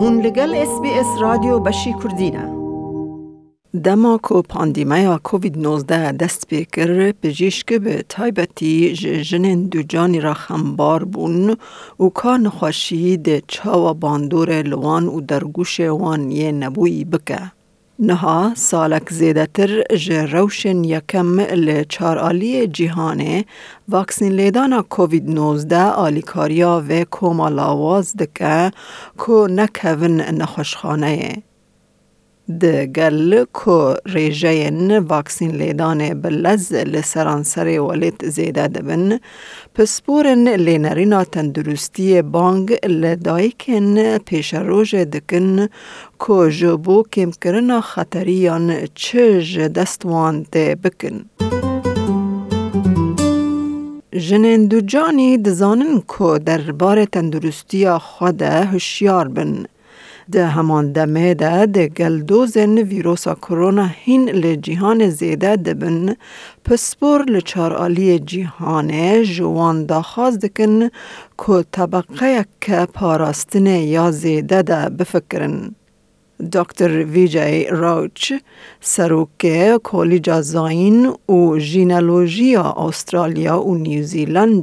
هون لگل اس بی اس رادیو بشی کردینه دما کو پاندیمیا کووید 19 دست بکر پزیشک به تایبتی جنین دو جانی را خمبار بون و کار نخوشی ده چاوا باندور لوان و درگوش وان یه نبوی بکه. نها سالک زیدتر جه روشن یکم لچار آلی جیهانه. واکسین لیدانا کووید 19 آلیکاریا و کوما لاواز دکه کو نکهون نخوشخانه. د گل کو ریجین واکسین لیدان بلز لسرانسر ولید زیده دبن پسپورن لینرینا تندرستی بانگ لدایکن پیش روژ دکن کو جبو کم کرنا خطریان چه دستوان ده بکن. جنین دو جانی دزانن کو در بار تندرستی خود هشیار بن. ده همان دمه ده ده گلدوزن ویروسا کرونا هین لجیهان زیده دبن پسپور لچار آلی جیهانه جوان داخواز دکن که طبقه که پاراستنه یا زیده ده بفکرن. دکتر ویجای راوچ سروک کلیج زاین و ژینولوژیا استرالیا و نیوزیلند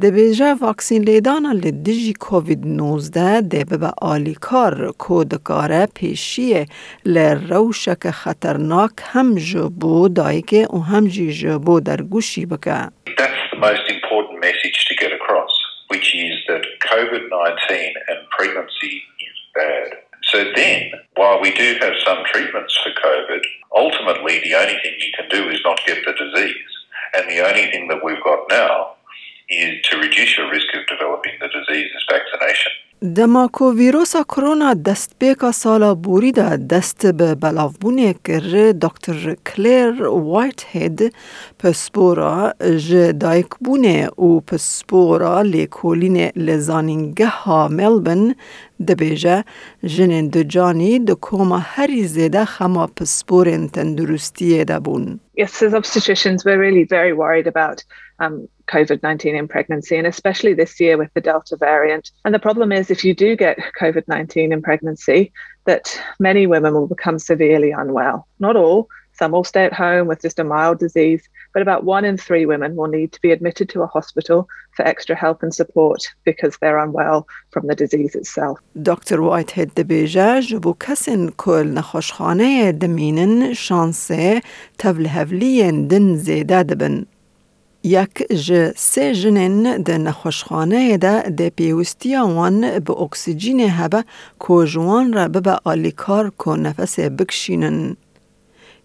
ده بیجا واکسین لیدان لدیجی کووید 19 ده به آلیکار کودکاره پیشی لروشک خطرناک هم جبو دایگه و هم جی جبو در گوشی بکه. That's the most important message to get across, which is that COVID-19 and pregnancy is bad. So then, while we do have some treatments for COVID, ultimately the only thing you can do is not get the disease. And the only thing that we've got now is to reduce your risk of developing the disease is vaccination. دماکو ویروسا کرونا دست بیکا سالا بوری دا دست به بلاوبونه کر دکتر کلیر وایت هید پسپورا ج دایک بونه و پسپورا لیکولین لزانینگه ها ملبن دبیجه جنین دو جانی دو کوما هری زیده خما پسپورین تندرستی دا بون. Yes, as obstetricians, we're really very worried about um, COVID 19 in pregnancy, and especially this year with the Delta variant. And the problem is, if you do get COVID 19 in pregnancy, that many women will become severely unwell. Not all, some will stay at home with just a mild disease, but about one in three women will need to be admitted to a hospital for extra help and support because they're unwell from the disease itself. دکتر وایت دبیجه جبو کسین کل نخوشخانه دمینن شانسه تبل هفلین دن زیده دبن. یک جه سه جنین ده نخوشخانه ده ده پیوستی آن با اکسیجن هبه کوجوان را به آلیکار کو نفس بکشینن.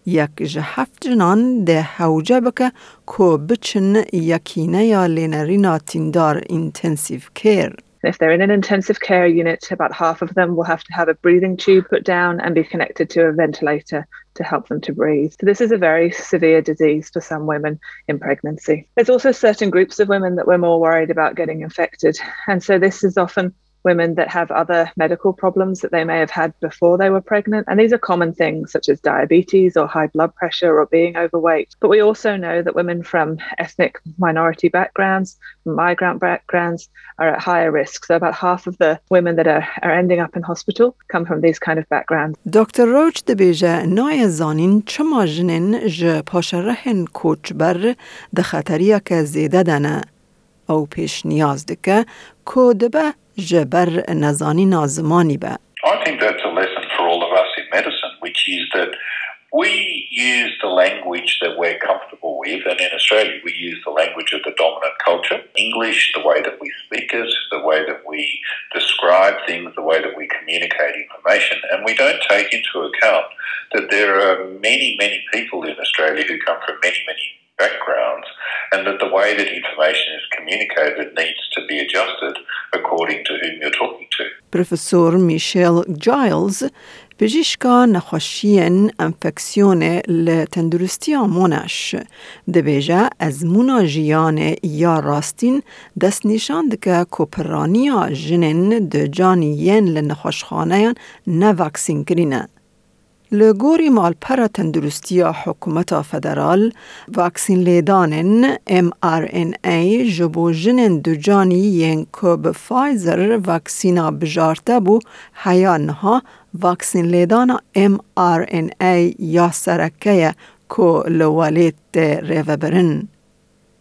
یک جه هفت جنان ده حوجه بکه کو بچن یکینه یا لینرین آتیندار انتنسیف کرد. If they're in an intensive care unit, about half of them will have to have a breathing tube put down and be connected to a ventilator to help them to breathe. So this is a very severe disease for some women in pregnancy. There's also certain groups of women that we're more worried about getting infected. And so this is often women that have other medical problems that they may have had before they were pregnant. And these are common things such as diabetes or high blood pressure or being overweight. But we also know that women from ethnic minority backgrounds, migrant backgrounds, are at higher risk. So about half of the women that are, are ending up in hospital come from these kind of backgrounds. دکتر روچ دبیجه نای زانین چما جنین ج پاشرهن کوچ بر ده خطریه که زیده دنه او پیش نیاز دکه که دبه جبر نزانی نازمانی به. I think that's a lesson for all of us in medicine, which is that we use the language that we're comfortable with, and in Australia we use the language of the dominant culture. English, the way that we speak it, the way that we describe things, the way that we communicate information, and we don't take into account that there are many, many people in Australia who come from many, many backgrounds, and that the way that information is communicated needs to be adjusted according to whom you're talking to. پروفسور میشل جایلز پزشکا نخوشین انفکسیون لتندرستی آمونش دبیجه از مونا جیان یا راستین دست نشان دکه کپرانیا جنین د جانی ین لنخوشخانه نه واکسین کرینه. لگوری مال پر تندرستی حکومت فدرال واکسین لیدانن ام آر این ای جبو جنن دو جانی ین کب فایزر واکسینا بجارته بو حیانها واکسین لیدانا ام آر این ای یا سرکه که لولیت ریوبرن.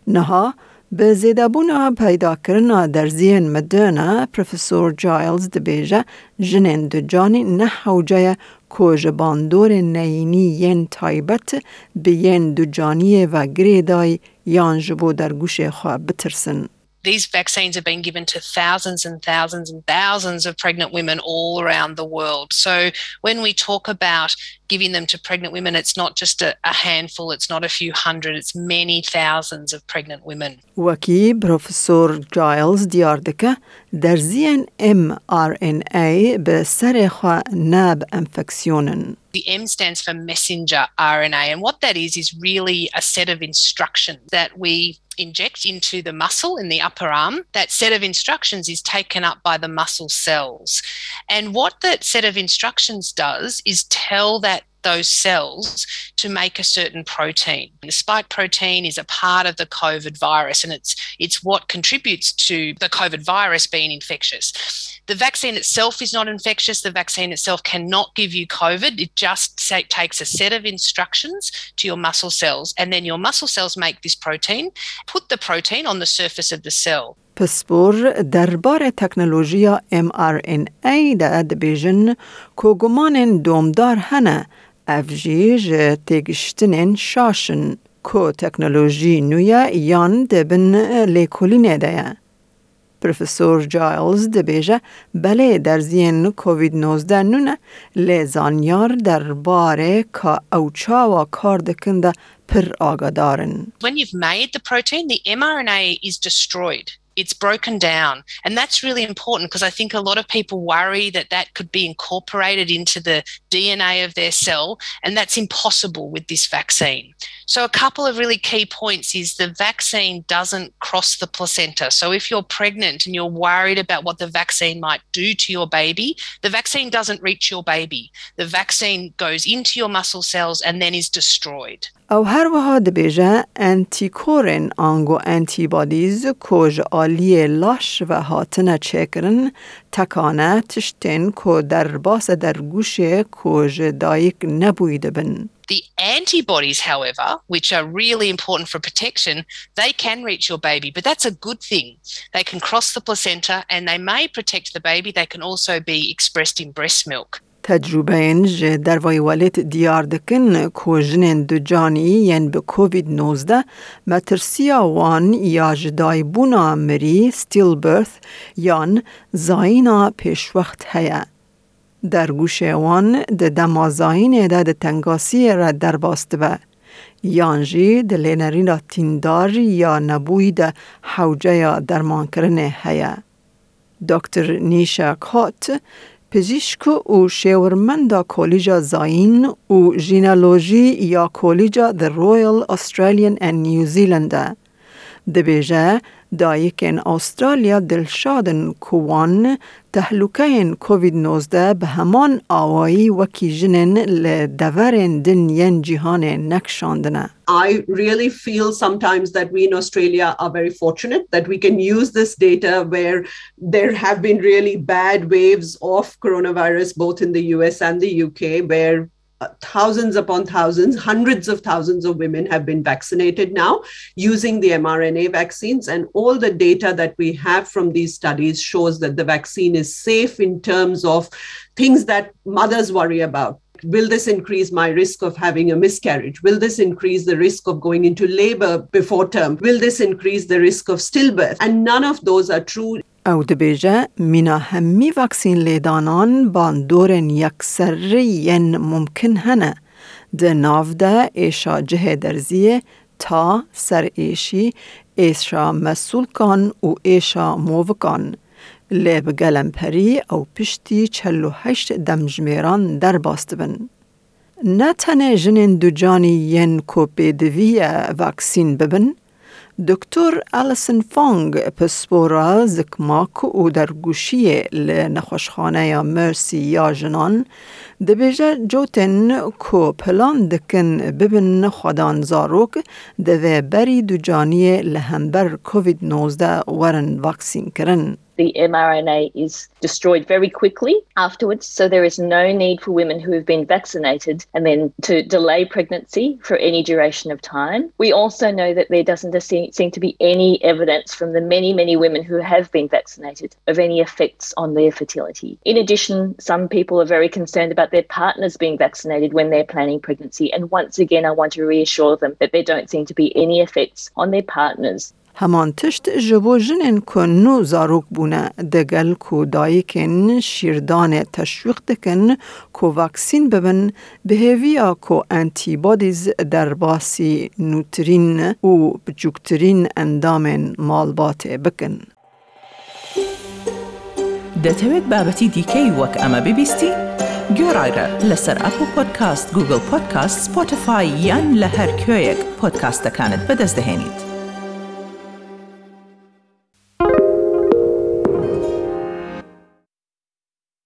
نها به زیدابونا پیدا کرنا در زین مدرنا پروفسور جایلز دبیجه جنین دو جانی نه حوجه که باندور نینی ین تایبت به ین دو جانی و گریدای یان جبو در گوش خواه بترسن. these vaccines have been given to thousands and thousands and thousands of pregnant women all around the world. So when we talk about giving them to pregnant women, it's not just a, a handful, it's not a few hundred, it's many thousands of pregnant women. Waki, Professor Giles Diardica. دکه در زین mRNA به سر خوا ناب انفکسیونن. The M stands for messenger RNA, and what that is is really a set of instructions that we inject into the muscle in the upper arm, that set of instructions is taken up by the muscle cells. And what that set of instructions does is tell that those cells to make a certain protein. The spike protein is a part of the COVID virus and it's it's what contributes to the COVID virus being infectious. The vaccine itself is not infectious. The vaccine itself cannot give you COVID. It just say, takes a set of instructions to your muscle cells, and then your muscle cells make this protein, put the protein on the surface of the cell. پسپور دربار تکنولوژی mRNA ده دبیجن که گمان دومدار هنه افجیج تگشتنین شاشن که تکنولوژی نویا یان دبن لیکولینه ده پروفسور جایلز دبیجه بله در زین کووید 19 نونه لیزانیار در باره که اوچا و کار دکنده پر آگادارن. When you've made the protein, the mRNA is destroyed. It's broken down. And that's really important because I think a lot of people worry that that could be incorporated into the DNA of their cell, and that's impossible with this vaccine. So, a couple of really key points is the vaccine doesn't cross the placenta. So, if you're pregnant and you're worried about what the vaccine might do to your baby, the vaccine doesn't reach your baby. The vaccine goes into your muscle cells and then is destroyed. او هر وها دبیجه انتیکورن آنگو انتیبادیز کج آلی لاش و هاتنه چکرن تکانه تشتن که در باس در گوش کج دایک نبویده بن. The antibodies, however, which are really important for protection, they can reach your baby, but that's a good thing. They can cross the placenta and they may protect the baby. They can also be expressed in breast milk. تجربه جه در وای والت دیار دکن دو جانی ین به کووید 19 مترسیا وان یا جدای بونا مری ستیل برث یان زاینا پیش وقت هیا. در گوش وان ده دمازاین ده ده تنگاسی را در باست و یانجی ده لینرین تیندار یا نبوی ده حوجه یا درمان کرنه هیا. دکتر نیشا کات پزیشک او شیورمند کالج زاین او جینالوژی یا کالج در رویل استرالیان ان نیوزیلند د بیجه دایکن استرالیا دلشادن کوان تهلوکه کووید 19 به همان آوایی وکی جنن لدورن دن جهان نکشاندنه. I really feel sometimes that we in Australia are very fortunate that we can use this data where there have been really bad waves of coronavirus both in the US and the UK where uh, uh, thousands upon thousands, hundreds of thousands of women have been vaccinated now using the mRNA vaccines. And all the data that we have from these studies shows that the vaccine is safe in terms of things that mothers worry about. Will this increase my risk of having a miscarriage? Will this increase the risk of going into labor before term? Will this increase the risk of stillbirth? And none of those are true. او دبیجه مینا همی وکسین لیدانان باندورن یکسری ین ممکن هنه ده ناو ده ایشا جه درزیه تا سر ایشی ایشا مسئول کان و لێ بگەلەمپەری ئەو پشتی چەلوهشت دەمژمێران دەرباست بن. دو ژنین دوجانی یەن کۆپێدویە ڤاکسین ببن، دکتۆر ئەلسن فانگ پسپۆرە زکماک و دەرگوشیە لە نەخۆشخانەیە مرسی یا ژنان دەبێژە جوتن کۆ پلان دکن ببن نەخوادان زارۆک دەوێ بەری دوجانیە لە هەمبەر کۆVID-19 وەرن کرن. The mRNA is destroyed very quickly afterwards. So there is no need for women who have been vaccinated and then to delay pregnancy for any duration of time. We also know that there doesn't seem to be any evidence from the many, many women who have been vaccinated of any effects on their fertility. In addition, some people are very concerned about their partners being vaccinated when they're planning pregnancy. And once again, I want to reassure them that there don't seem to be any effects on their partners. هەمان تشت ji bo jinên ku nû zarok bûne degel ku dayêkên şîrdanê teşwiq dikin ku vaksîn bibin bihêviya ku entîbodîz derbasî nûtirîn û biçûktirîn endamên malbatê bikin. دەتەوێت بابەتی دیکەی وەک ئەمە ببیستی؟ گۆڕایرە لەسەر ئەپ و پۆدکاست گوگل پۆدکاست سپۆتفاای یان لە هەر کوێیەک پۆدکاستەکانت بەدەستدەێنیت.